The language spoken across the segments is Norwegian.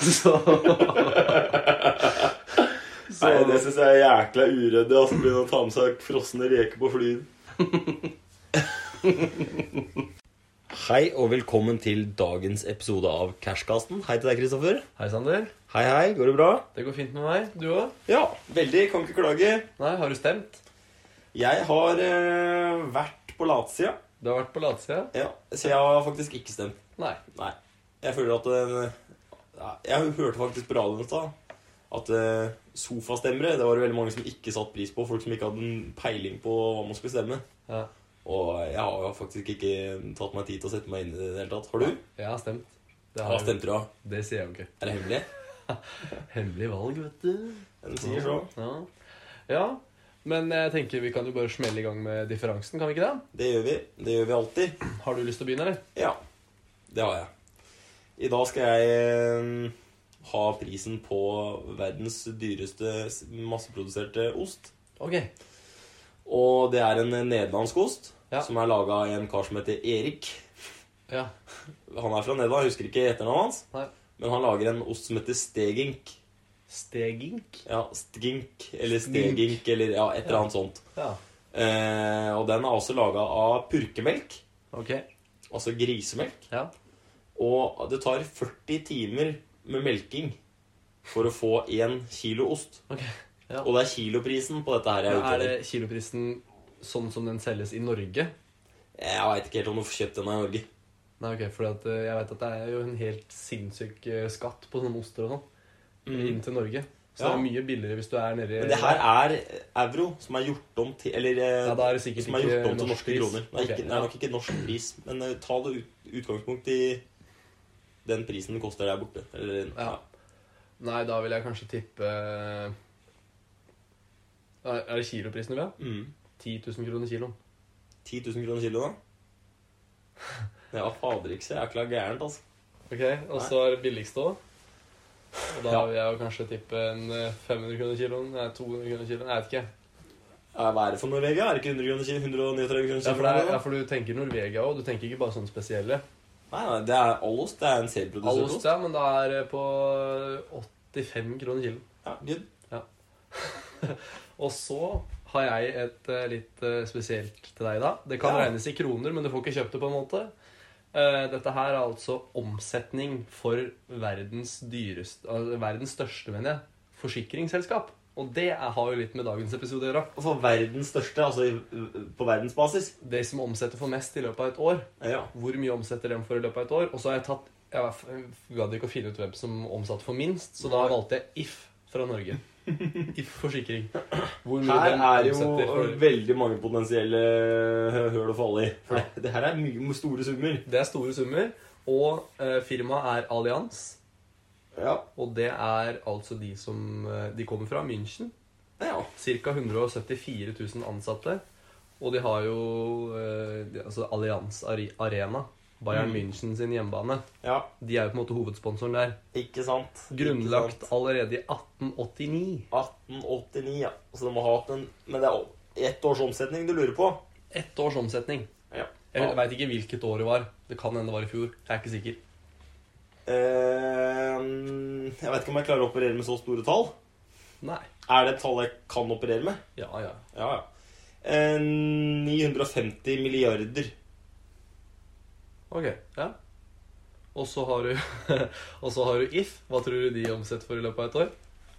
Så Nei, det syns jeg er jækla uryddig. Altså, Begynne å ta med seg frosne reker på flyet. Hei og velkommen til dagens episode av Cashcasten. Hei til deg, Kristoffer. Hei, Sander. Hei, hei. Går det bra? Det går fint med meg. Du òg? Ja, veldig. Kan ikke klage. Nei, har du stemt? Jeg har eh, vært på latsida. Du har vært på latsida? Ja, så jeg har faktisk ikke stemt. Nei. Nei. Jeg føler at den Jeg hørte faktisk på radioen i stad at eh, sofastemmere Det var det veldig mange som ikke satte pris på. Folk som ikke hadde en peiling på hva man skulle stemme. Ja. Og jeg har faktisk ikke tatt meg tid til å sette meg inn i det i det hele tatt. Har du? Jeg har stemt. Det, Hva stemte du av? det sier jeg jo ikke. Er det hemmelig? Hemmelig valg, vet du. Den sier så. Ja. ja. Men jeg tenker vi kan jo bare smelle i gang med differansen, kan vi ikke det? Det gjør vi. Det gjør vi alltid. Har du lyst til å begynne, eller? Ja, det har jeg. I dag skal jeg eh, ha prisen på verdens dyreste masseproduserte ost. Ok. Og det er en nederlandsk ost Ja. som er laga av en kar som heter Erik. Ja. Han er fra Nederland, jeg husker ikke etternavnet hans. Nei. Men han lager en ost som heter Stegink. Stegink? Ja, Stgink eller Stegink eller ja, et eller annet sånt. Ja. Eh, og den er også laga av purkemelk, Ok. altså grisemelk. Ja. Og det tar 40 timer med melking for å få én kilo ost. Okay, Ja. Og det er kiloprisen på dette her jeg er ute er det kiloprisen sånn som den selges i Norge? Jeg veit ikke helt om du får kjøpt den i Norge. Nei, ok, for eh, jeg vet at det er jo en helt sinnssyk eh, skatt på sånne oster og sånn. Inn til Norge. Så Ja. det er mye billigere hvis du er nede i Men det her er euro som er gjort om til Eller eh, Ja, da er det som er gjort om til norske pris. kroner. Det er, okay, ikke, det er nok ikke norsk pris, men eh, ta det ut, utgangspunkt i den prisen det koster der borte. Eller, Ja. Nei, da vil jeg kanskje tippe Er er det kiloprisen du vil ha? Mm. 10 000 kroner kiloen. 10 000 kroner kilo, da? Ja, fader ikke så jækla gærent, altså. Ok, Og så er det billigste òg. Og da Ja. vil jeg jo kanskje tippe en eh, 500 kroner kiloen. Nei, 200 kroner kiloen. Jeg vet ikke. Ja, Hva er det for Norvegia? Er det ikke 100 kroner kilo? 139 kroner Ja, for, det er, ja, for du tenker Norvegia òg. Du tenker ikke bare sånne spesielle. Nei, nei, det er all ost. Det er en selvprodusert ost, ja, men det er på 85 kroner kiloen. Ja, good. Og så har jeg et eh, litt eh, spesielt til deg, da. Det kan Ja. regnes i kroner, men du får ikke kjøpt det på en måte. Eh, dette her er altså omsetning for verdens dyreste altså Verdens største, mener jeg, forsikringsselskap. Og det er, har jo litt med dagens episode å gjøre. Og for verdens største, altså i, på verdensbasis. De som omsetter for mest i løpet av et år. Ja. Hvor mye omsetter de for i løpet av et år? Og så har jeg tatt Jeg gadd ikke å finne ut hvem som omsatte for minst, så da valgte jeg If fra Norge. If forsikring. Her er jo for veldig mange potensielle høl å falle i. For det, det her er mye store summer. Det er store summer. Og eh, firmaet er Allianz. Ja. Og det er altså de som eh, De kommer fra München. ja. Ca. 174 000 ansatte. Og de har jo eh, altså Allianz Arena. Bayern Mm. München sin hjemmebane. ja. De er jo på en måte hovedsponsoren der. Ikke sant? Grunnlagt Ikke sant? allerede i 1889. 1889, ja. Så de må ha hatt en Men det er ett års omsetning du lurer på? Ett års omsetning. Ja. Jeg veit ikke hvilket år det var. Det kan hende det var i fjor. Jeg er ikke sikker. Eh, jeg vet ikke om jeg klarer å operere med så store tall. Nei. Er det et tall jeg kan operere med? Ja, ja. Ja, ja. Eh, 950 milliarder. Ok. Ja. Og så har du Og så har du If. Hva tror du de omsetter for i løpet av et år?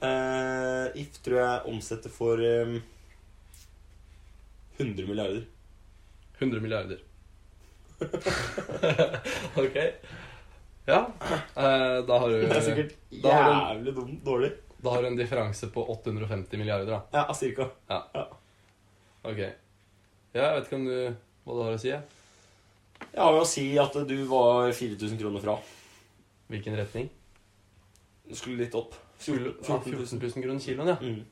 Uh, If tror jeg omsetter for um, 100 milliarder. 100 milliarder. ok. Ja. Eh, da har du Det er sikkert da har du- jævlig dumt dårlig. Da har du en differanse på 850 milliarder, da. Ja, cirka. Ok. Ja, jeg vet ikke om du hva du har å si? jeg. Jeg har jo å si at du var 4000 kroner fra. Hvilken retning? Du skulle litt opp. Skulle, 14 ja, 000. 14 000 kroner kiloen, ja. Mm.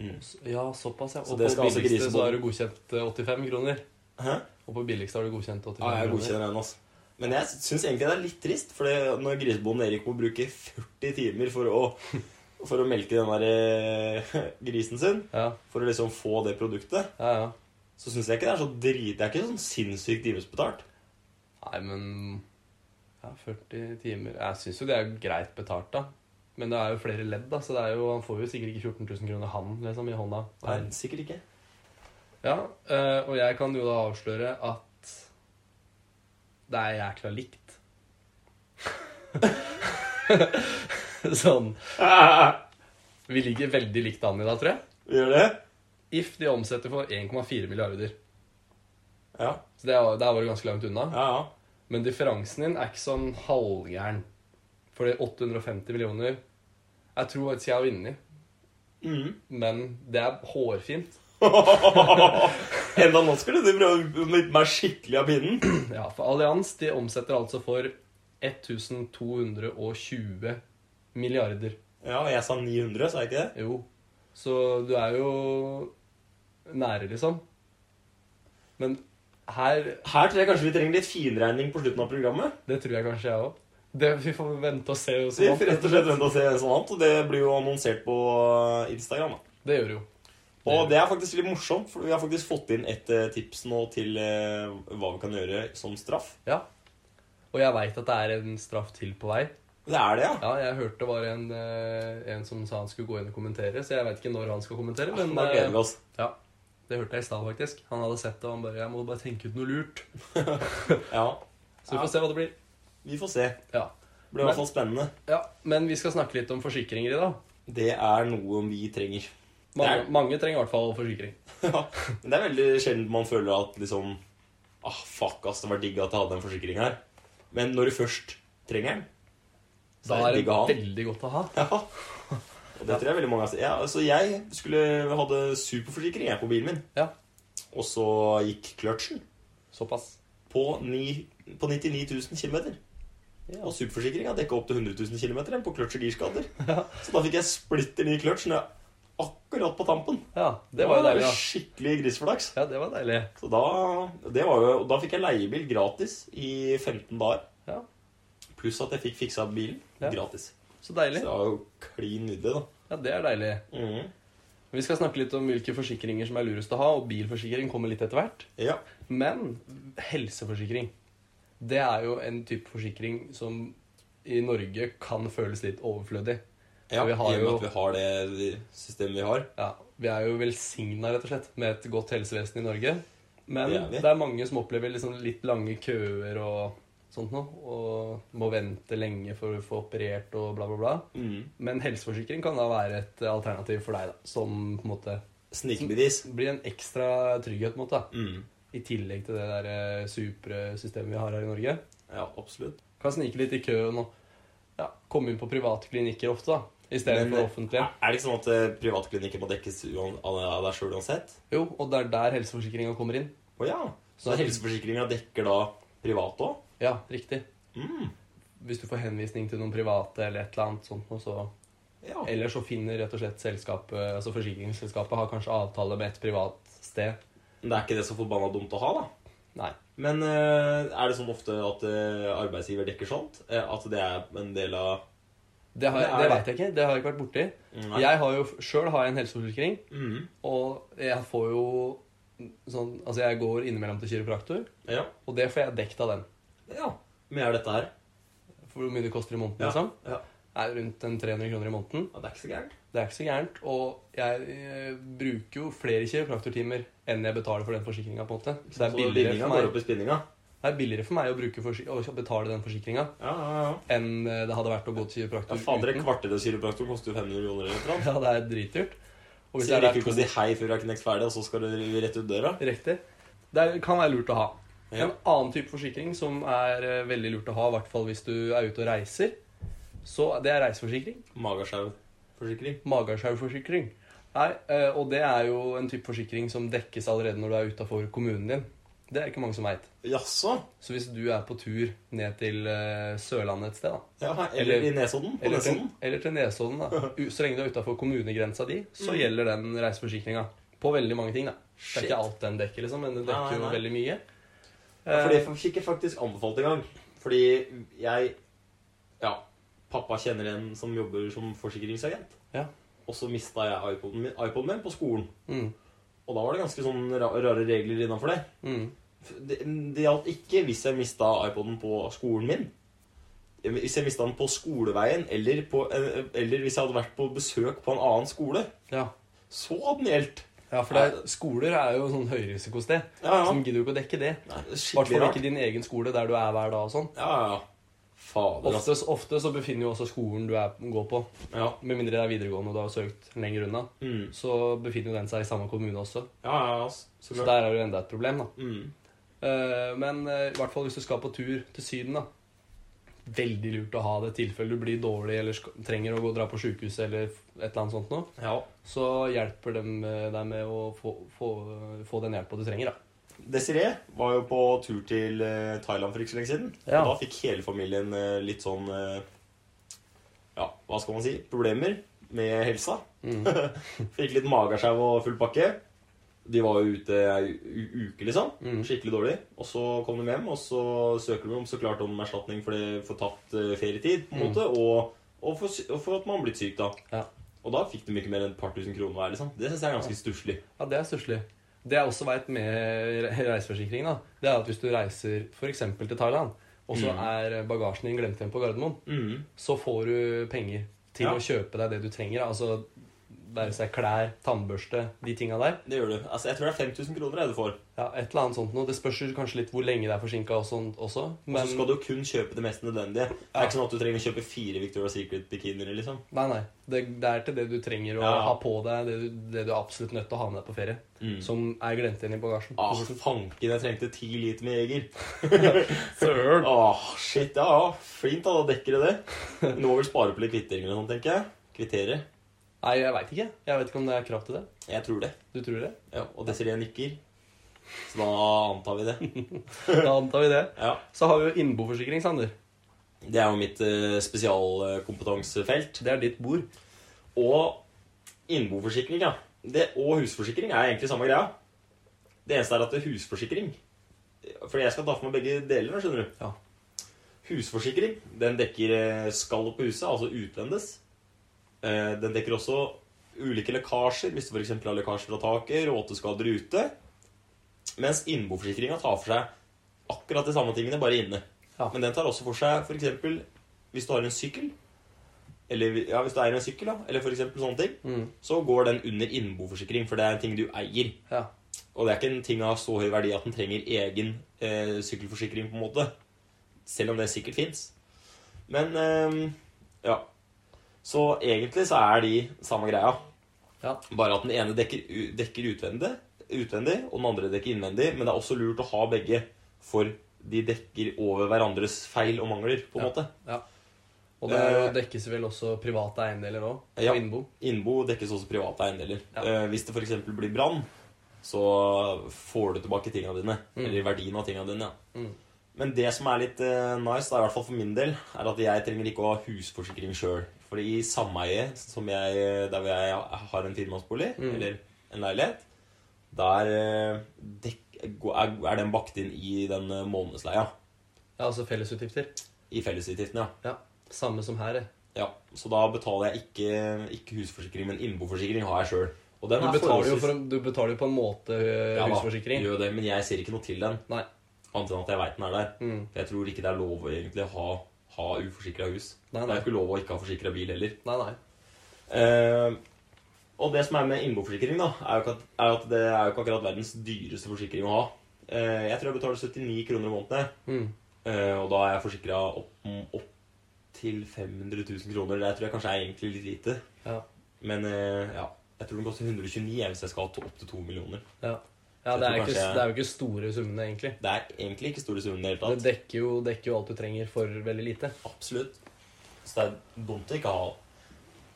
Mm. S- Ja, såpass, ja. Så Og det på skal altså billigste så grisebonden. er du godkjent eh, 85 kroner. Hæ? Og på billigste har du godkjent 85 Ja, jeg kroner. godkjenner den, altså. Men jeg syns egentlig det er litt trist, for når grisebonden Erik må bruke 40 timer for å, for å melke den der eh, grisen sin, Ja, for å liksom få det produktet, ja, ja. så syns jeg ikke det er så drit... Det er ikke sånn sinnssykt timesbetalt. Nei, men Ja, 40 timer. Jeg syns jo det er greit betalt, da. Men det er jo flere ledd, da, så det er jo, han får jo sikkert ikke 14 000 kroner, han, liksom, i hånda. Nei, sikkert ikke. Ja, eh, og jeg kan jo da avsløre at det er jækla likt. sånn Vi ligger veldig likt an i dag, tror jeg. Gjør det? If de omsetter for 1,4 milliarder. Ja. Så det er, der var du ganske langt unna. Ja, ja. Men differansen din er ikke sånn halvgæren. For det er 850 millioner Jeg tror faktisk jeg har vunnet, Mm. men det er hårfint. Enda nå skulle du prøve meg skikkelig av pinnen. Ja, for Allianz de omsetter altså for 1220 milliarder. Ja, og jeg sa 900, sa jeg ikke det? Jo. Så du er jo nære, liksom. Men her Her tror jeg kanskje vi trenger litt finregning på slutten av programmet. Det tror jeg kanskje jeg òg. Vi får vente og se. Så Så vi får rett og slett vente og se sånn vant, og det blir jo annonsert på Instagram. da. Det gjør det jo. Og det er faktisk litt morsomt, for vi har faktisk fått inn et eh, tips nå til eh, hva vi kan gjøre som straff. Ja. Og jeg veit at det er en straff til på vei. Det er det, ja. Ja, jeg hørte det var en, eh, en som sa han skulle gå inn og kommentere, så jeg veit ikke når han skal kommentere. Men Da gleder vi oss. ja, det hørte jeg i stad, faktisk. Han hadde sett det, og han bare 'Jeg må bare tenke ut noe lurt'. Ja, Så vi får se hva det blir. vi får se. Ja. Det blir i hvert fall spennende. ja. Men vi skal snakke litt om forsikringer i dag. Det er noe vi trenger. Mange, mange trenger i hvert fall forsikring. Ja, Men det er veldig sjelden man føler at liksom Ah, fuck, ass, det var digg at jeg hadde en forsikring her. Men når du først trenger den, så Da er det det digg å ha den. veldig godt å ha. Ja. Og det tror jeg veldig mange har ja, altså Jeg skulle hadde superforsikring jeg på bilen min. Ja. Og så gikk kløtsjen Såpass. på, ni, på 99 000 km. Ja. Og superforsikringa dekka opp til 100 000 km på kløtsj- og girskader. Ja. Så da fikk jeg splitter ny kløtsj når jeg akkurat på tampen. ja, det var jo deilig, da. Skikkelig grisflaks. Ja, det var deilig. Så da, det var jo, da fikk jeg leiebil gratis i 15 dager. Ja, Pluss at jeg fikk fiksa bilen Ja. gratis. Så Så det var jo klin nydelig, da. Ja, det er deilig. Mm. Vi skal snakke litt om hvilke forsikringer som er lurest å ha, og bilforsikring kommer litt etter hvert. Ja. Men helseforsikring, det er jo en type forsikring som i Norge kan føles litt overflødig. Ja Vi har I og med jo- at vi har det systemet vi har. Ja, Vi er jo velsigna rett og slett med et godt helsevesen i Norge. Men Det er det er mange som opplever liksom litt lange køer og sånt noe. Og må vente lenge for å få operert og bla, bla, bla. Mm. Men helseforsikring kan da være et alternativ for deg, da. Som på en måte Snikbevis. blir en ekstra trygghet, på en måte. Mhm. I tillegg til det der eh, supre systemet vi har her i Norge. Ja, absolutt. Kan snike litt i køen og ja, komme inn på private klinikker ofte, da. Istedenfor Men, offentlige. Er det ikke sånn at eh, privatklinikker må dekkes av deg sjøl uansett? Jo, og det er der helseforsikringa kommer inn. Oh, ja. Så Så- helseforsikringa dekker da privat òg? Ja, riktig. Mm. Hvis du får henvisning til noen private eller et eller annet sånt noe, så Ja. Eller så finner rett og slett selskapet, altså forsikringsselskapet har kanskje avtale med et privat sted. Men det er ikke det så forbanna dumt å ha, da. Nei. Men eh, er det sånn ofte at eh, arbeidsgiver dekker sånt? At det er en del av Det, har, Det det, vet jeg ikke. Det har jeg ikke vært borti. Nei. Jeg har jo sjøl har jeg en helseforsikring, mm. og jeg får jo sånn Altså, jeg går innimellom til kiropraktor, Ja. og det får jeg dekt av den. ja. Men er dette her? For hvor mye det koster i måneden, Ja. liksom. ja. Er rundt en 300 kroner i måneden. ja. Det er ikke så gærent. Det er ikke så gærent. Og jeg eh, bruker jo flere kiropraktortimer enn jeg betaler for den forsikringa, på en måte. Så det er Så billigere for går meg opp i spinninga? Det er billigere for meg å, bruke å betale den forsikringa Ja, ja, ja. enn eh, det hadde vært å gå til Ja, kiropraktor fader, et kvarter hos kiropraktor koster jo 500 kroner eller noe. Ja, det er dritdyrt. Og hvis Så jeg det er rekker ikke å si hei før jeg har knekt ferdig, og så skal du rett ut døra. Riktig. Det er- kan være lurt å ha. Ja. En annen type forsikring som er eh, veldig lurt å ha, i hvert fall hvis du er ute og reiser, så det er reiseforsikring. Magasjau-forsikring. Magasjauforsikring. Nei, eh, og det er jo en type forsikring som dekkes allerede når du er utafor kommunen din. Det er ikke mange som veit. Jaså? Så hvis du er på tur ned til uh, Sørlandet et sted, da, Ja, eller, Eller- i Nesodden? På eller til, Nesodden? eller til Nesodden, da, så lenge du er utafor kommunegrensa di, så Mm. gjelder den reiseforsikringa. På veldig mange ting, da. Shit. Det er ikke alt den dekker, liksom, men den dekker jo veldig mye. Ja, for det Eh, fikk jeg faktisk anbefalt en gang. Fordi jeg Ja, pappa kjenner en som jobber som forsikringsagent. Ja. Og så mista jeg iPoden min, iPod min på skolen. mm, Og da var det ganske sånn rare regler innafor det. mm. Det, det gjaldt ikke hvis jeg mista iPoden på skolen min. Hvis jeg mista den på skoleveien, eller, på, eh, eller hvis jeg hadde vært på besøk på en annen skole, Ja. så hadde den gjeldt. ja, for det er, skoler er jo sånn høyrisikosted. Ja, Så de gidder jo ikke å dekke det. I hvert fall ikke din egen skole der du er hver dag og sånn. Ja, ja, ja. Fader. Ofte, ofte så befinner jo også skolen du er, går på, Ja. med mindre det er videregående og du har søkt lenger unna, Mm. så befinner jo den seg i samme kommune også. ja, ja, så Så der er det jo enda et problem, da. Mm. Eh, Men eh, i hvert fall hvis du skal på tur til Syden, da. Veldig lurt å ha det i tilfelle du blir dårlig eller trenger å gå og dra på sjukehuset eller et eller annet sånt noe. Ja. Så hjelper dem eh, deg med å få, få, få den hjelpa du trenger, da. Desiree var jo på tur til Thailand for ikke så lenge siden. Ja. Og da fikk hele familien litt sånn Ja, hva skal man si? Problemer med helsa. Mm. fikk litt mageskjev og full pakke. De var jo ute ei uke, liksom. Mm. Skikkelig dårlig. Og så kom de hjem, og så søker de om så klart om erstatning for, det, for tapt eh, ferietid, på en Mm. måte, og, og, for, og for at man har blitt syk, da. Ja. Og da fikk de ikke mer enn et par tusen kroner hver. liksom. Det syns jeg er ganske stusslig. Ja, det er stusslig. Det jeg også veit med re- reiseforsikring, da, det er at hvis du reiser f.eks. til Thailand, og så Mm. er bagasjen din glemt igjen på Gardermoen, Mm. så får du penger til Ja. å kjøpe deg det du trenger. Altså være seg klær, tannbørste, de tinga der. Det gjør du. Altså, Jeg tror det er 5000 kroner jeg du får. Ja, et eller annet sånt noe. Det spørs jo kanskje litt hvor lenge det er forsinka også. Og Men så skal du kun kjøpe det mest nødvendige. Det er ikke sånn at du trenger å kjøpe fire Victoria's Secret-bikinier. liksom. nei, nei. Det, det er til det du trenger å Ja. ha på deg, det du, det du er absolutt nødt til å ha med deg på ferie. Mm. Som er glemt igjen i bagasjen. Ah, fanken, jeg trengte ti liter med Jeger. Søren! Ah, shit, ja, ja. Fint, da. Da dekker det det. Du må vel spare på litt kvittering eller noe sånt, tenker jeg. Kvittere. Nei, jeg veit ikke. Jeg vet ikke om det er krav til det. Jeg tror det. Du tror det? Ja, Og Desiree nikker. Så da antar vi det. Da antar vi det. Ja. Så har vi jo innboforsikring, Sander. Det er jo mitt eh, spesialkompetansefelt. Det er ditt bord. Og innboforsikring, ja. Det, og husforsikring er egentlig samme greia. Det eneste er at det er husforsikring Fordi jeg skal ta for meg begge deler. skjønner du Ja. Husforsikring den dekker eh, skallet på huset, altså utvendes. Eh, Den dekker også ulike lekkasjer, hvis du f.eks. har lekkasje fra taket, råteskader ute. Mens innboforsikringa tar for seg akkurat de samme tingene, bare inne. Ja. Men den tar også for seg f.eks. hvis du har en sykkel, eller ja, hvis du eier en sykkel, da, eller eksempel sånne ting, Mm. så går den under innboforsikring, for det er en ting du eier. Ja. Og det er ikke en ting av så høy verdi at den trenger egen eh, sykkelforsikring, på en måte. Selv om det sikkert fins. Men eh, ja. Så egentlig så er de samme greia. Ja. Bare at den ene dekker, dekker utvendig, utvendig, og den andre dekker innvendig. Men det er også lurt å ha begge, for de dekker over hverandres feil og mangler, på en Ja. måte. Og det jo, Eh. dekkes vel også private eiendeler òg, Ja. innbo. Innbo dekkes også private eiendeler. Ja. Eh, hvis det f.eks. blir brann, så får du tilbake tingene dine. Mm. Eller verdien av tingene dine. Ja. Mm. Men det som er litt eh, nice, da, i hvert fall for min del, er at jeg trenger ikke å ha husforsikring sjøl. Fordi i sameiet som jeg, der hvor jeg har en firmannsbolig, Mm. eller en leilighet, der eh, er, den bakt inn i den eh, månedsleia. Ja, altså fellesutgifter. I fellesutgiftene, ja. Samme som her. eh. ja. Så da betaler jeg ikke, ikke husforsikring, men innboforsikring har jeg sjøl. Du er betaler, en- du betaler jo på en måte husforsikring. Ja da, gjør det, men jeg ser ikke noe til den. Nei. Annet enn at jeg veit den er der. Mm. Jeg tror ikke det er lov å ha, ha uforsikra hus. Nei, Det er ikke lov å ikke ha forsikra bil heller. nei, nei. Eh, og det som er med innboforsikring, da, er jo, at, er at det er jo ikke akkurat verdens dyreste forsikring å ha. Eh, jeg tror jeg betaler 79 kroner i måneden. Mm. Eh, og da er jeg forsikra opp, opp til 500 000 kroner. Det tror jeg kanskje er egentlig litt lite. Ja. Men eh, ja, jeg tror den koster 129 hvis jeg skal ha opp til 2 millioner. Ja, ja det, er ikke, kanskje- det er jo ikke store summene, egentlig. Det er egentlig ikke store summene det Det dekker jo, dekker jo alt du trenger for veldig lite. Absolutt. Så det er dumt å ikke ha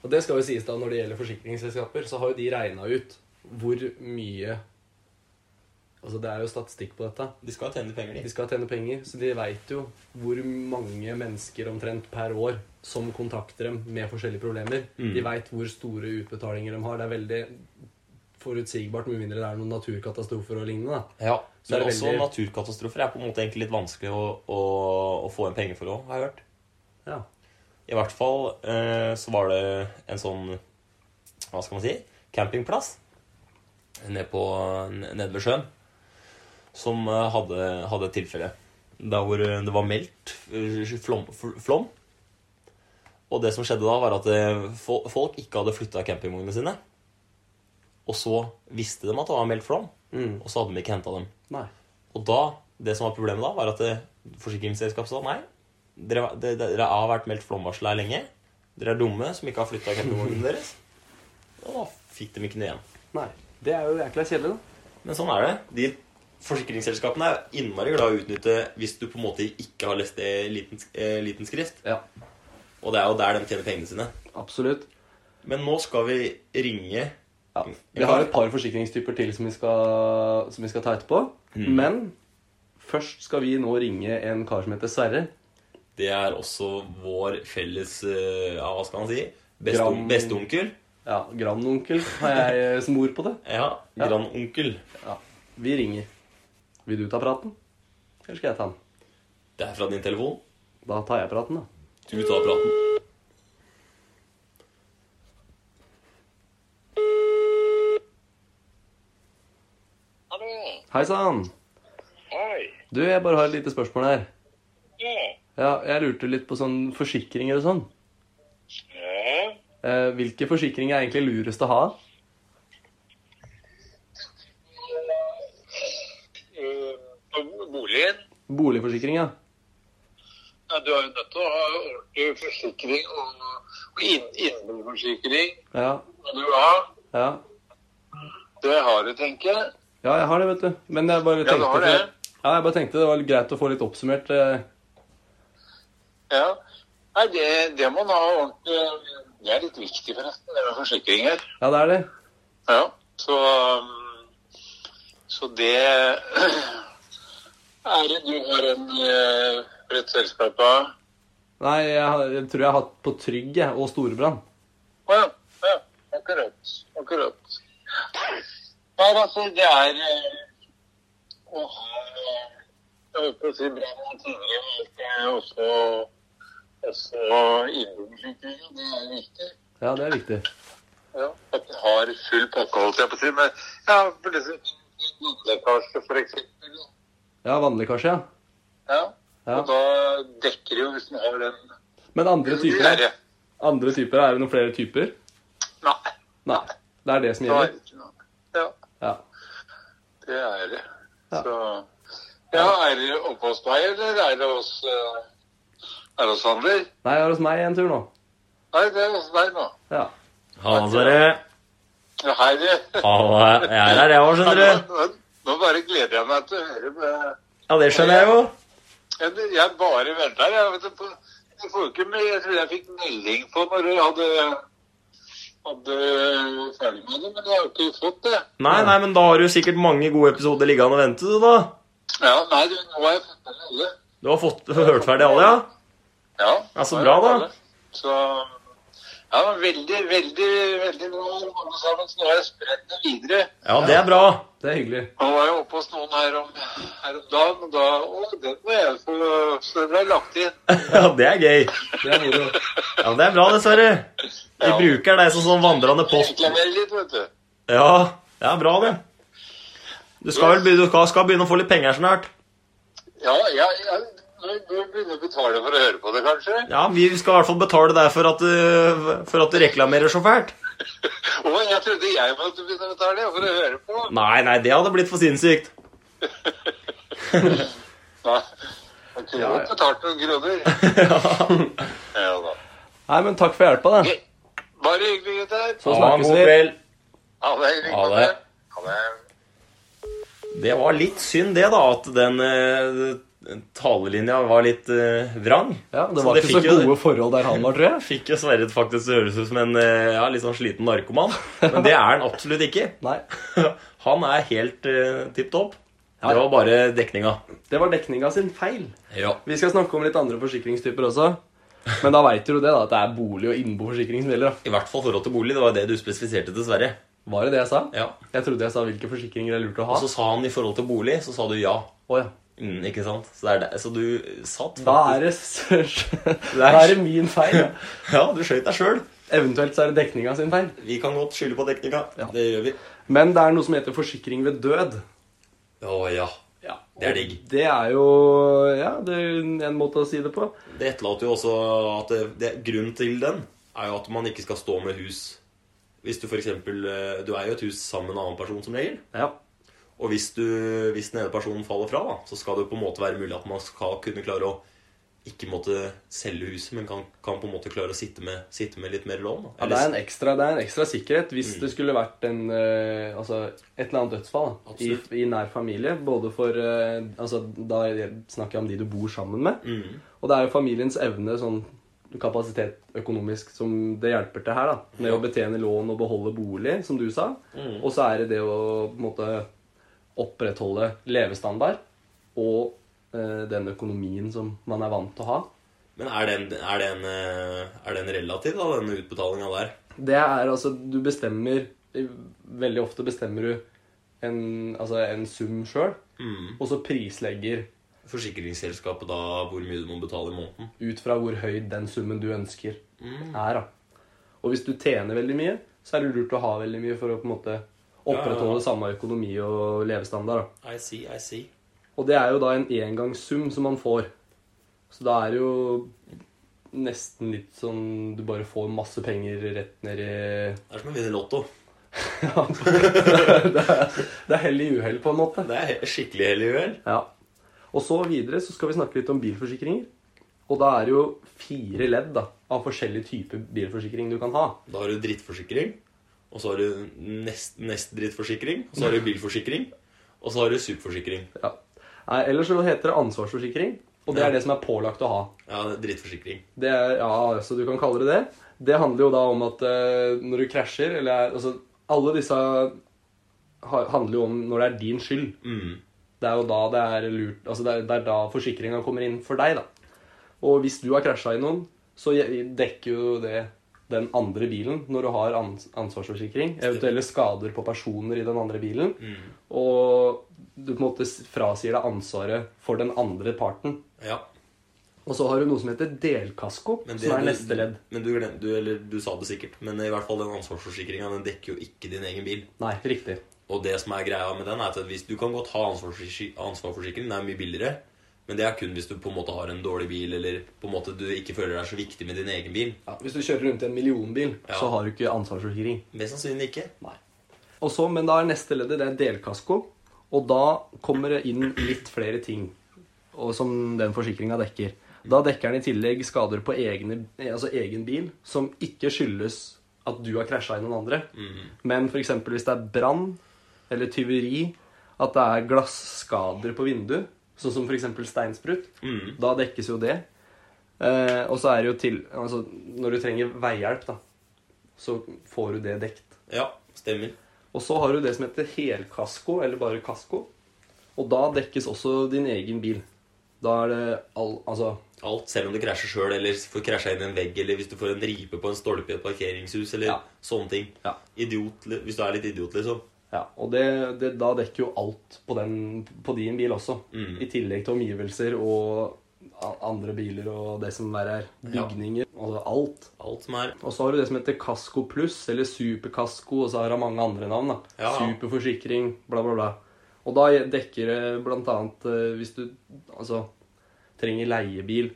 Og det skal jo sies da, når det gjelder forsikringsselskaper, så har jo de regna ut hvor mye Altså det er jo statistikk på dette. De skal tjene penger, De de. skal tjene penger, så de veit jo hvor mange mennesker omtrent per år som kontakter dem med forskjellige problemer. Mm. De veit hvor store utbetalinger de har. Det er veldig forutsigbart, med mindre det er noen naturkatastrofer og lignende. da. Ja, Så er Men også veldig- naturkatastrofer er på en måte egentlig litt vanskelig å, å, å få en penger for òg, har jeg hørt. Ja. I hvert fall eh, så var det en sånn Hva skal man si? Campingplass nede, ved sjøen som eh, hadde, hadde et tilfelle der hvor eh, det var meldt eh, flom. flom. Og det som skjedde da, var at folk ikke hadde flytta campingvognene sine. Og så visste de at det var meldt flom, Mm. og så hadde de ikke henta dem. Nei. Og da, det som var problemet da, var at forsikringsselskapet sa nei. Dere, dere, dere har vært meldt flomvarsel her lenge. Dere er dumme som ikke har flytta campingvognen deres. Og da fikk de ikke noe igjen. Nei. Det er jo jækla kjedelig, da. Men sånn er det. De forsikringsselskapene er innmari glad i å utnytte hvis du på en måte ikke har lest det liten, eh, liten skrift. Ja. Og det er jo der de tjener pengene sine. Absolutt. Men nå skal vi ringe Ja. Vi har et par forsikringstyper til som vi skal, som vi skal ta etterpå. Men først skal vi nå ringe en kar som heter Sverre. Det er også vår felles eh, Ja, hva skal man si? Beste, Gram- Besteonkel. Ja, Grandonkel har jeg eh, som ord på det. Ja, Ja. grandonkel. Ja. Vi ringer. Vil du ta praten? Eller skal jeg ta den? Det er fra din telefon. Da tar jeg praten, da. Du tar praten. Hallo. Hei sann. Hei. Du, jeg bare har et lite spørsmål her. Ja. Jeg lurte litt på sånn forsikringer og sånn. Ja. Eh, hvilke forsikringer er egentlig lurest å ha? Eh, boligen Boligforsikring, ja. ja, Du er jo nødt til å ha ordentlig forsikring og, og inn, innboforsikring. Ja. du ha. Ja. Det har du, tenker jeg. Ja, jeg har det, vet du. Men jeg bare tenkte, Ja, du har det. Ja, jeg bare tenkte det var greit å få litt oppsummert. eh. Ja. Nei, det, det må man ha ordentlig Det er litt viktig, forresten, det med forsikringer. Ja, det er det. Ja. Så, um, så det det du har en bredt selskap av Nei, jeg, jeg tror jeg har hatt på Trygg og Storebrann. Å ja. ja. Akkurat. Akkurat. Nei, altså, det er eh, å ha Jeg holdt på å si brann tidligere, men også, også innboforsikring. Det er viktig. Ja, det er viktig. Ja, at du har full pakke, holdt jeg på å si. Men ja, for vannlekkasje, eksempel. Ja, vannlekkasje, ja. Ja. Ja. Og da dekker det jo hvis du har den Men andre typer, andre typer, er det noen flere typer? Nei, Nei. Det er det som er gjelder. Ja. Ja. Det er det. Ja. Så Ja, er det oppe hos deg, eller er det hos uh, Er det hos Sander? Nei, det er hos meg en tur nå. Nei, det er hos deg nå. Ja. Ha dere Ja, hei, du. Jeg er her, jeg òg, skjønner du. Nå, bare gleder jeg meg til å høre med Ja, det skjønner jeg jo. Jeg, jeg bare venter. Jeg, vet, du, på, jeg får ikke med, jeg tror jeg fikk melding på når du hadde, hadde ferdig med det, men jeg har jo ikke fått det. Nei, nei, men da har du sikkert mange gode episoder liggende og vente, du, da. Ja, nei, du, nå har jeg fått med alle. Du har fått hørt ferdig alle, ja? Ja, Ja, så bra, da. Så ja, veldig, veldig, veldig bra alle sammen. Så nå har jeg spredd det videre. Ja, det er bra. Det er hyggelig. Nå var jeg oppe hos noen her om, her om dagen, og da Å, den må jeg få Så den ble lagt inn. Ja, det er gøy. Det er moro. Ja, det er bra, dessverre. Vi Ja. bruker deg som sånn vandrende post. Reklamere litt, vet du. Ja, det er bra, det. Du skal vel du skal- skal begynne å få litt penger snart. Ja, ja, ja. Nå begynner å betale for å høre på det, kanskje. Ja, vi skal i hvert fall betale deg for at du, for at du reklamerer så fælt. Å, jeg trodde jeg måtte begynne å betale for å høre på. Nei, nei, det hadde blitt for sinnssykt. Nei, jeg kunne Ja, ja. betalt noen kroner. Ja da. Nei, men takk for hjelpa, da. Bare hyggelig, gutter. Så snakkes vi. Ha det. Ha det. Ha det. Det var litt synd det, da, at den eh, talelinja var litt eh, vrang. Ja, det Så var det ikke så gode jo- forhold der han var, tror jeg. Fikk jo Sverre faktisk til å høres ut som en eh, ja, litt sånn sliten narkoman. Men det er han absolutt ikke. Nei. Han er helt uh, tipp topp. Ja. Det var bare dekninga. Det var dekninga sin feil. Ja. Vi skal snakke om litt andre forsikringstyper også. Men da veit du jo det, da, at det er bolig- og innboforsikring som gjelder. I hvert fall forhold til bolig. Det var det du spesifiserte til Sverre. Var det det jeg sa? Ja. Jeg trodde jeg sa hvilke forsikringer det er lurt å ha. Og så sa han i forhold til bolig, så sa du ja. Oh, ja. Mm, ikke sant? Så, det er det. så du satt Da er det Da er det min feil. ja. Ja, du skøyt deg sjøl. Eventuelt så er det dekninga sin feil. Vi kan godt skylde på dekninga. Ja. Det gjør vi. Men det er noe som heter forsikring ved død. Å ja. Ja. Det er digg. Det er jo Ja, det er en måte å si det på. Det etterlater jo også at det, det, grunnen til den er jo at man ikke skal stå med hus Hvis du eksempel eh, Du er jo et hus sammen med en annen person som regel. Ja. Og hvis, du, hvis den ene personen faller fra, da, så skal det på en måte være mulig at man skal kunne klare å ikke måtte selge huset, men kan, kan på en måte klare å sitte med, sitte med litt mer lån. Ja, det er en ekstra, det er en ekstra sikkerhet hvis Mm. det skulle vært en, uh, altså et eller annet dødsfall i, i nær familie. Både for uh, altså, Da snakker jeg om de du bor sammen med. Mm. Og det er jo familiens evne, sånn kapasitet økonomisk, som det hjelper til her. da, Med å betjene lån og beholde bolig, som du sa. Mm. Og så er det det å på en måte opprettholde levestandard og eh, den økonomien som man er vant til å ha. Men er den, er, den, eh, er den relativ, da, denne utbetalinga der? Det er altså Du bestemmer Veldig ofte bestemmer du en, altså en sum sjøl, Mm. og så prislegger Forsikringsselskapet da hvor mye du må betale i måneden? ut fra hvor høy den summen du ønsker, Mm. er. da. Og hvis du tjener veldig mye, så er det lurt å ha veldig mye for å på en måte opprettholde Ja, ja, samme økonomi og levestandard. da. I see, I see. Og det er jo da en engangssum som man får. Så da er det jo nesten litt sånn Du bare får masse penger rett ned i Det er som å vinne Lotto. ja, det, er, det er hell i uhell, på en måte. Det er skikkelig skikkelig i uhell. Ja. Og så videre så skal vi snakke litt om bilforsikringer. Og da er det jo fire ledd da, av forskjellige typer bilforsikring du kan ha. Da har du drittforsikring, og så har du nest, nest drittforsikring, og så har du bilforsikring, og så har du superforsikring. Ja. Nei, ellers så heter det ansvarsforsikring, og det Ja. er det som er pålagt å ha. Ja, drittforsikring. Det er, ja, så du kan kalle det det. Det handler jo da om at uh, når du krasjer, eller er, altså Alle disse handler jo om når det er din skyld. Mm. Det er jo da det er lurt Altså det er, det er da forsikringa kommer inn for deg, da. Og hvis du har krasja i noen, så dekker jo det den andre bilen når du har ansvarsforsikring. Eventuelle skader på personer i den andre bilen. Mm. Og du på en måte frasier deg ansvaret for den andre parten. Ja. Og så har du noe som heter delkasko, det- som er neste ledd. Men du, du, eller, du sa det sikkert, men i hvert fall den ansvarsforsikringa dekker jo ikke din egen bil. Nei, riktig. Og det som er greia med den, er at hvis du kan godt ha ansvarsforsikring, det er mye billigere, men det er kun hvis du på en måte har en dårlig bil, eller på en måte du ikke føler deg så viktig med din egen bil. Ja, hvis du kjører rundt i en millionbil, Ja. så har du ikke ansvarsforsikring. Mest sannsynlig ikke. Nei. Og så, Men da er neste leddet det er delkasko. Og da kommer det inn litt flere ting som den forsikringa dekker. Da dekker den i tillegg skader på egne, altså egen bil som ikke skyldes at du har krasja i noen andre. Mm. Men f.eks. hvis det er brann eller tyveri, at det er glasskader på vinduet, sånn som f.eks. steinsprut, Mm. da dekkes jo det. Eh, og så er det jo til Altså, når du trenger veihjelp, da, så får du det dekt. Ja, stemmer. Og så har du det som heter helkasko, eller bare kasko. Og da dekkes også din egen bil. Da er det all Altså Alt, selv om du krasjer sjøl, eller får krasja inn i en vegg, eller hvis du får en ripe på en stolpe i et parkeringshus, eller Ja. sånne ting. Ja. Idiot, hvis du er litt idiot, liksom. Ja, og det, det, da dekker jo alt på, den, på din bil også. Mm. I tillegg til omgivelser og andre biler og det som er her. Ja. Bygninger. Altså alt. Alt som er Og så har du det som heter Kasko pluss, eller Superkasko, og så har det mange andre navn. da. Ja. Superforsikring, bla, bla, bla. Og da dekker det blant annet eh, hvis du altså, trenger leiebil,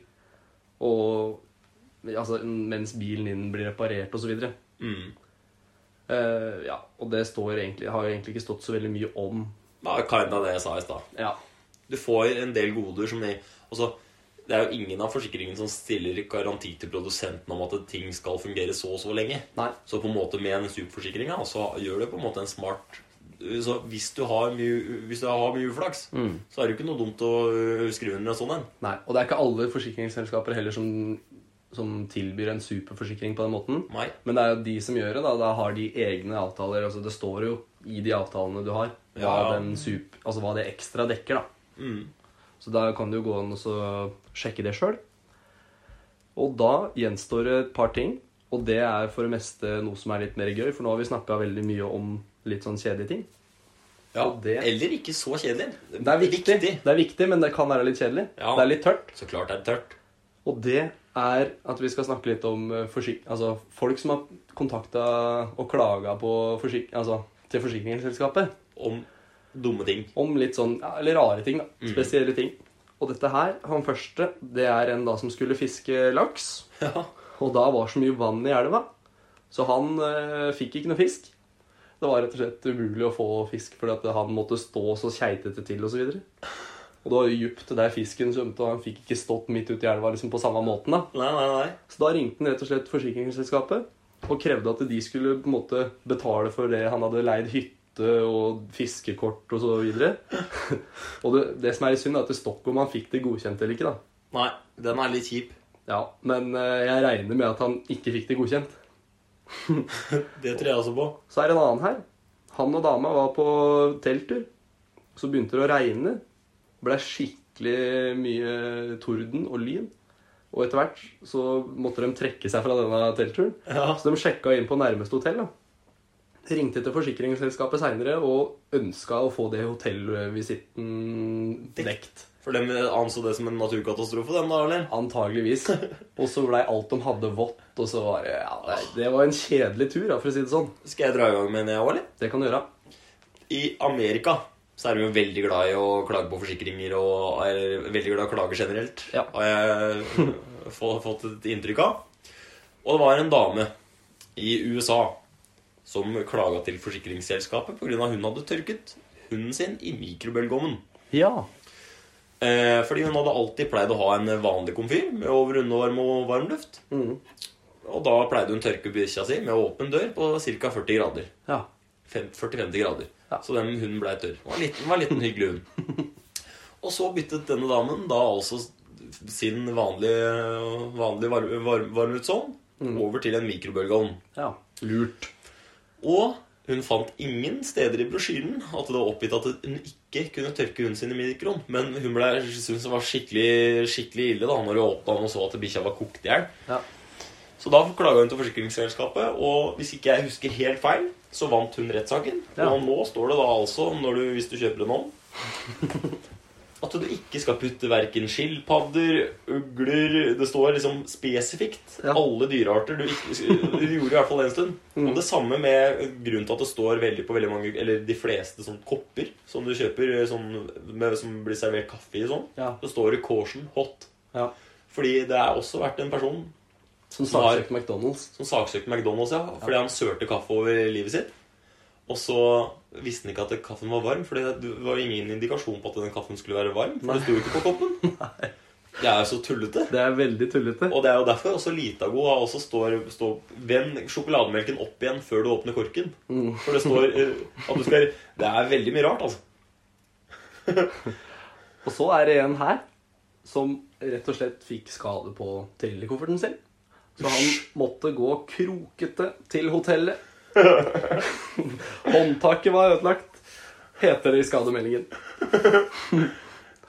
og altså, mens bilen din blir reparert, osv. mm. Uh, ja, og det står egentlig, har jo egentlig ikke stått så veldig mye om. Det er kind av det jeg sa i stad. Ja, Du får en del goder som de også, Det er jo ingen av forsikringene som stiller garanti til produsenten om at ting skal fungere så og så lenge. Nei. Så på en måte med en superforsikring så gjør det på en måte en smart så hvis du har mye, hvis du har mye uflaks, Mm. så er det jo ikke noe dumt å øh, skrive under en sånn en. Nei, Og det er ikke alle forsikringsselskaper heller som, som tilbyr en superforsikring på den måten. Nei. Men det er jo de som gjør det. Da, da har de egne avtaler. altså Det står jo i de avtalene du har, hva, Ja, ja. Den sup, altså hva det ekstra dekker. da. Mm. Så da kan du gå an så sjekke det sjøl. Og da gjenstår det et par ting. Og det er for det meste noe som er litt mer gøy, for nå har vi snakka veldig mye om litt sånn kjedelige ting. Ja, det- Eller ikke så kjedelig. Det er viktig, det er viktig men det kan være litt kjedelig. Ja. Det er litt tørt. Så klart er det tørt. Og det er at vi skal snakke litt om eh, forsik altså, folk som har kontakta og klaga på forsik altså, til forsikringsselskapet. Om Dumme ting. om litt sånn, ja, eller rare ting, da. Spesielle ting. Og dette her, han første, det er en da som skulle fiske laks. Ja. Og da var så mye vann i elva, så han eh, fikk ikke noe fisk. Det var rett og slett umulig å få fisk, fordi at han måtte stå så keitete til videre. Og det var jo der fisken svømte, og han fikk ikke stått midt ute i elva liksom på samme måten. da. Nei, nei, nei. Så da ringte han rett og slett forsikringsselskapet og krevde at de skulle på en måte betale for det han hadde leid hytte og fiskekort og så videre. og det, det som er litt synd, er at om han fikk det godkjent eller ikke. da. Nei, den er litt kjip. Ja, Men eh, jeg regner med at han ikke fikk det godkjent. Det tror jeg også på. Så er det en annen her. Han og dama var på telttur. Så begynte det å regne. Ble skikkelig mye torden og lyn. Og etter hvert så måtte de trekke seg fra denne teltturen. Ja. Så de sjekka inn på nærmeste hotell. da. Ringte til forsikringsselskapet seinere og ønska å få det hotellvisitten dekt. For de anså det som en naturkatastrofe, dem da, eller? Antageligvis. Og så blei alt de hadde, vått. Og så var det ja, det, det var en kjedelig tur, da, for å si det sånn. Skal jeg dra i gang med en, jeg òg, eller? Det kan du gjøre. I Amerika så er du jo veldig glad i å klage på forsikringer og er veldig glad i å klage generelt. Ja. Har jeg få- fått et inntrykk av. Og det var en dame i USA som klaga til forsikringsselskapet pga. hun hadde tørket hunden sin i mikrobølgeovnen. Ja. Eh, fordi hun hadde alltid pleid å ha en vanlig komfyr med over undervarme og varm luft. Mm. Og da pleide hun tørke bikkja si med åpen dør på ca. 40 grader. ja. Fem- 40-50 grader. Ja. Så den hunden ble tørr. Var en liten, var en liten hyggelig hund. Og så byttet denne damen da altså sin vanlige, vanlige var, var, varmluftsovn Mm. over til en mikrobølgeovn. ja. Lurt. Og hun fant ingen steder i brosjyren at det var oppgitt at hun ikke kunne tørke hunden sin i mikroen. Men hun ble, syntes det var skikkelig, skikkelig ille da når hun åpna den og så at bikkja var kokt i hjel. Ja. Så da klaga hun til forsikringsselskapet, og hvis ikke jeg husker helt feil, så vant hun rettssaken. Ja. Og nå står det da altså, når du, hvis du kjøper en ovn, at du ikke skal putte verken skilpadder, ugler Det står liksom spesifikt Ja. alle dyrearter du ikke Du gjorde i hvert fall det en stund. Mm. Og det samme med grunnen til at det står veldig på veldig mange Eller de fleste sånn kopper som du kjøper, sånn, med, som blir servert kaffe i sånn. Ja. Det står det 'caution hot'. ja. Fordi det er også vært en person Som saksøkte McDonald's. som saksøkte McDonald's ja, fordi han sørte kaffe over livet sitt. Og så visste han ikke at kaffen var varm, for det var ingen indikasjon på at den kaffen skulle være varm. For det sto jo ikke på koppen. Nei. Det er jo så tullete. Det er veldig tullete. Og det er jo derfor også Litago har også står, står Vend sjokolademelken opp igjen før du åpner korken. Mm. For det står eh, at du skal Det er veldig mye rart, altså. Og så er det en her som rett og slett fikk skade på trillekofferten sin. Så han måtte gå krokete til hotellet. Håndtaket var ødelagt, heter det i skademeldingen.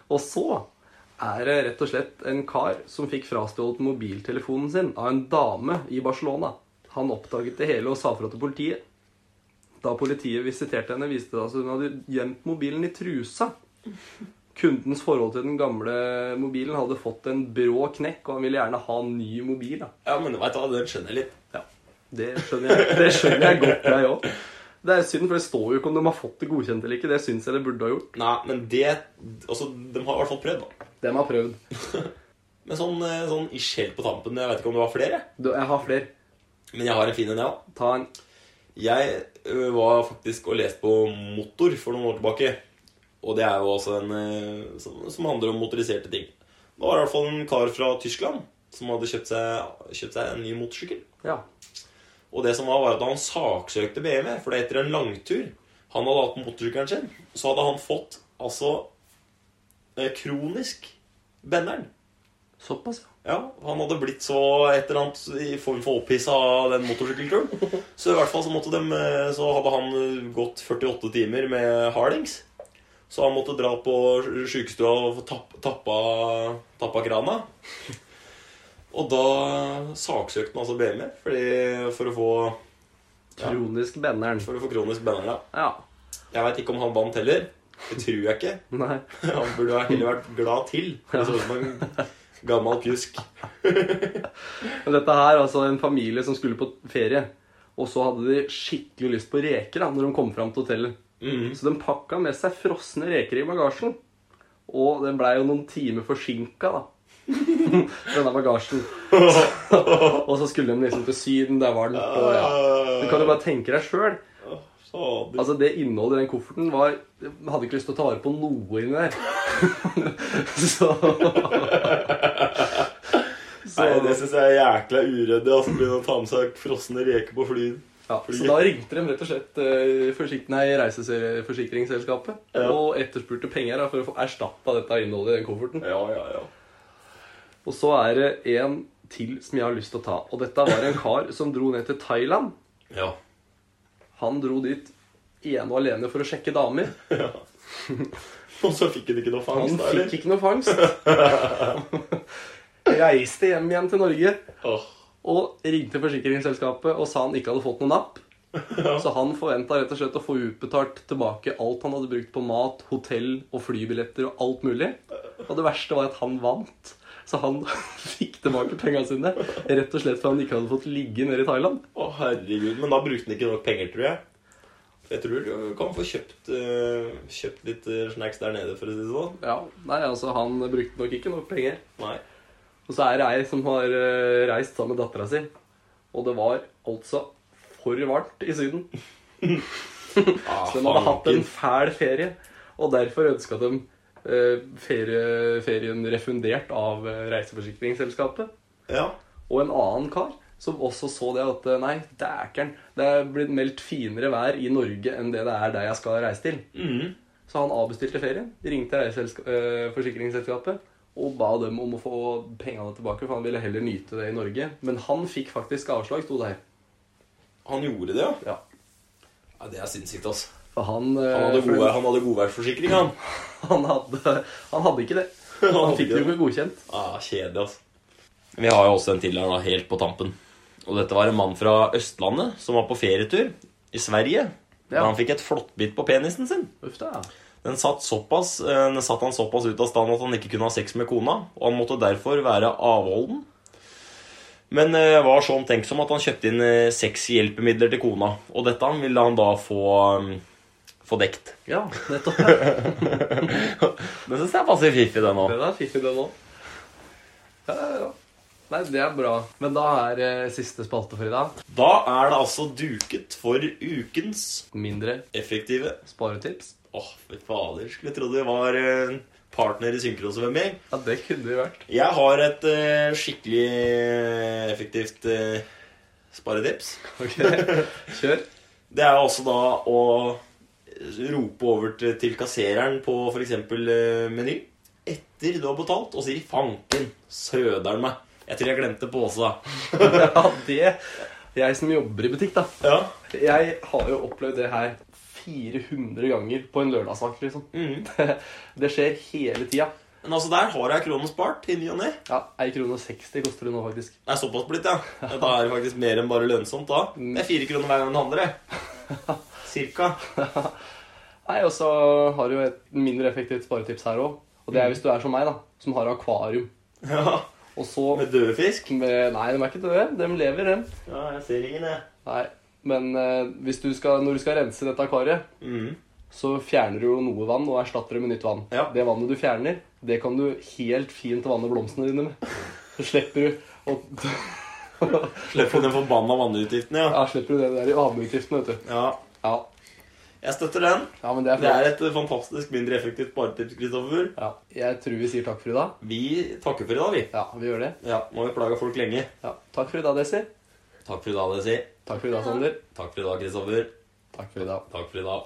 og så er det rett og slett en kar som fikk frastjålet mobiltelefonen sin av en dame i Barcelona. Han oppdaget det hele og sa fra til politiet. Da politiet visiterte henne, viste det at hun hadde gjemt mobilen i trusa. Kundens forhold til den gamle mobilen hadde fått en brå knekk, og han ville gjerne ha en ny mobil. Da. Ja, men vet du den skjønner jeg litt. Ja, det skjønner jeg, det skjønner jeg godt, jeg òg. Det er synd, for det står jo ikke om de har fått det godkjent eller ikke. Det syns jeg det burde ha gjort. Nei, men det Altså, de har i hvert fall prøvd, da. De har prøvd. Men sånn, eh, sånn ish helt på tampen Jeg vet ikke om det var flere, Du, Jeg har flere. men jeg har en fin en, jeg òg. Ta en Jeg var faktisk og leste på Motor for noen år tilbake. Og det er jo altså en som, som handler om motoriserte ting. Det var i hvert fall en kar fra Tyskland som hadde kjøpt seg, kjøpt seg en ny motorsykkel. Ja. Og det som var, var at han saksøkte BMW, for etter en langtur han hadde hatt motorsykkelen sin, så hadde han fått altså kronisk benneren. Såpass, ja. Ja, han hadde blitt så et eller annet i form for opphissa av den motorsykkelturen. Så i hvert fall så måtte dem eh, Så hadde han eh, gått 48 timer med hardings. Så han måtte dra på sjukestua og få tapp, tappa, tappa krana. Og da saksøkte han altså BMI fordi, for, å få, Ja. Kronisk benneren. for å få kronisk benneren, Ja. Jeg veit ikke om han vant heller. Det tror jeg ikke. Nei. Han burde heller vært glad til. Det så ut som en gammel pjusk. Dette her er altså en familie som skulle på ferie. Og så hadde de skikkelig lyst på reker da, når de kom fram til hotellet. Mhm. Så de pakka med seg frosne reker i bagasjen. Og den blei jo noen timer forsinka, da. Denne bagasjen. og så skulle de liksom til Syden, der var den på ja. Du kan jo bare tenke deg sjøl. Altså, det innholdet i den kofferten var Jeg hadde ikke lyst til å ta vare på noe inni der. så så, Nei, det syns jeg er jækla uryddig. Altså, begynne å ta med seg frosne reker på flyet. Ja, så da ringte de rett og slett uh, nei, reiseforsikringsselskapet Ja. og etterspurte penger da, for å få erstatta dette innholdet i den kofferten. Ja, ja, ja. Og så er det en til som jeg har lyst til å ta. Og dette var en kar som dro ned til Thailand. Ja. Han dro dit ene og alene for å sjekke damer. Og så fikk han ikke noe fangst, Han fikk ikke noe fangst. Reiste hjem igjen til Norge Åh, og ringte forsikringsselskapet og sa han ikke hadde fått noen napp. Så han forventa rett og slett å få utbetalt tilbake alt han hadde brukt på mat, hotell og flybilletter og alt mulig. Og det verste var at han vant. Så han fikk tilbake pengene sine rett og slett fordi han ikke hadde fått ligge nede i Thailand. Å, herregud. Men da brukte han ikke nok penger, tror jeg. Jeg tror du kan få kjøpt, eh, kjøpt litt eh, snacks der nede, for å si det sånn. Ja, nei, altså Han brukte nok ikke nok penger. Nei. Og så er det ei som har eh, reist sammen med dattera si. Og det var altså for varmt i Syden. Ah, Så de hadde hatt en fæl ferie. Og derfor ønska de eh, ferie, ferien refundert av eh, reiseforsikringsselskapet. Ja. Og en annen kar som også så det at nei, dækeren, det er blitt meldt finere vær i Norge enn det det er der jeg skal reise til. Mm. Så han avbestilte ferien, ringte reiseforsikringsselskapet og ba dem om å få pengene tilbake, for han ville heller nyte det i Norge. Men han fikk faktisk avslag, sto det her. Han gjorde det, ja? Ja. ja det er sinnssykt, altså. For han, Han eh, hadde, gode, han hadde godværsforsikring, han. han, hadde, han hadde ikke det. Han Han fikk det jo ikke godkjent. Ah, kjedelig, altså. Vi har jo også en til her, da, helt på tampen. Og dette var en mann fra Østlandet som var på ferietur i Sverige. Ja. Da han fikk et flåttbitt på penisen sin. Uff da. Den satt, såpass, eh, den satt han såpass ut av stand at han ikke kunne ha sex med kona, og han måtte derfor være avholden. Men eh, var så omtenksom at han kjøpte inn eh, sexhjelpemidler til kona. Og dette ville han da få, mm, få dekt. Ja, nettopp. Det syns jeg passer fiffig, det nå. Den er fiffig, den òg. Ja, ja, ja. Nei, det er bra. Men da er eh, siste spalte for i dag Da er det altså duket for ukens mindre effektive sparetips. Åh, fy fader. Skulle trodd vi var eh, partner i synkrosvømming. Ja, det kunne vi vært. Jeg har et uh, skikkelig eh, effektivt uh, sparetips. Ok, Kjør. Det er også da å rope over til, til kassereren på f.eks. Uh, Meny etter du har betalt, og sier 'fanken, søderen meg'. Jeg tror jeg glemte påsa. Ja, det Jeg som jobber i butikk, da. Ja. Jeg har jo opplevd det her 400 ganger på en lørdagsvakt, liksom. Mm. Det skjer hele tida. Men altså, der har jeg krone spart i ny og ne. Ja, 1 krone og 60 koster det nå, faktisk. Det er såpass blitt, ja. Da er det faktisk mer enn bare lønnsomt da. Det er fire kroner hver gang du handler, jeg. Cirka. Nei, og så har du jo et mindre effektivt sparetips her òg. Og det er hvis du er som meg, da, som har akvarium. Ja. Og så Med døde fisk. med, Nei, de er ikke døde. De lever, dem. Ja, jeg ser ingen, jeg. Nei. Men eh, du skal, når du skal rense dette akvariet, mm. så fjerner du jo noe vann og erstatter det med nytt vann. Ja. Det vannet du fjerner, det kan du helt fint vanne blomstene dine med. Så slipper du å Slipper den forbanna vannutgiften, ja. Ja, slipper du det der i avbeutgiftene, vet du. ja. Ja. Jeg støtter den. ja, men det er Det er et fantastisk mindre effektivt sparetips, Kristoffer. Ja. Jeg tror vi sier takk for i dag. Vi takker for i dag, vi. Ja, vi gjør det. Ja, Nå har vi plaga folk lenge. Ja. Takk for i dag, Desi. Takk for i dag, Desi. Takk for i dag, Sander. Takk for i dag, Kristoffer. Takk for i dag. Takk for i dag.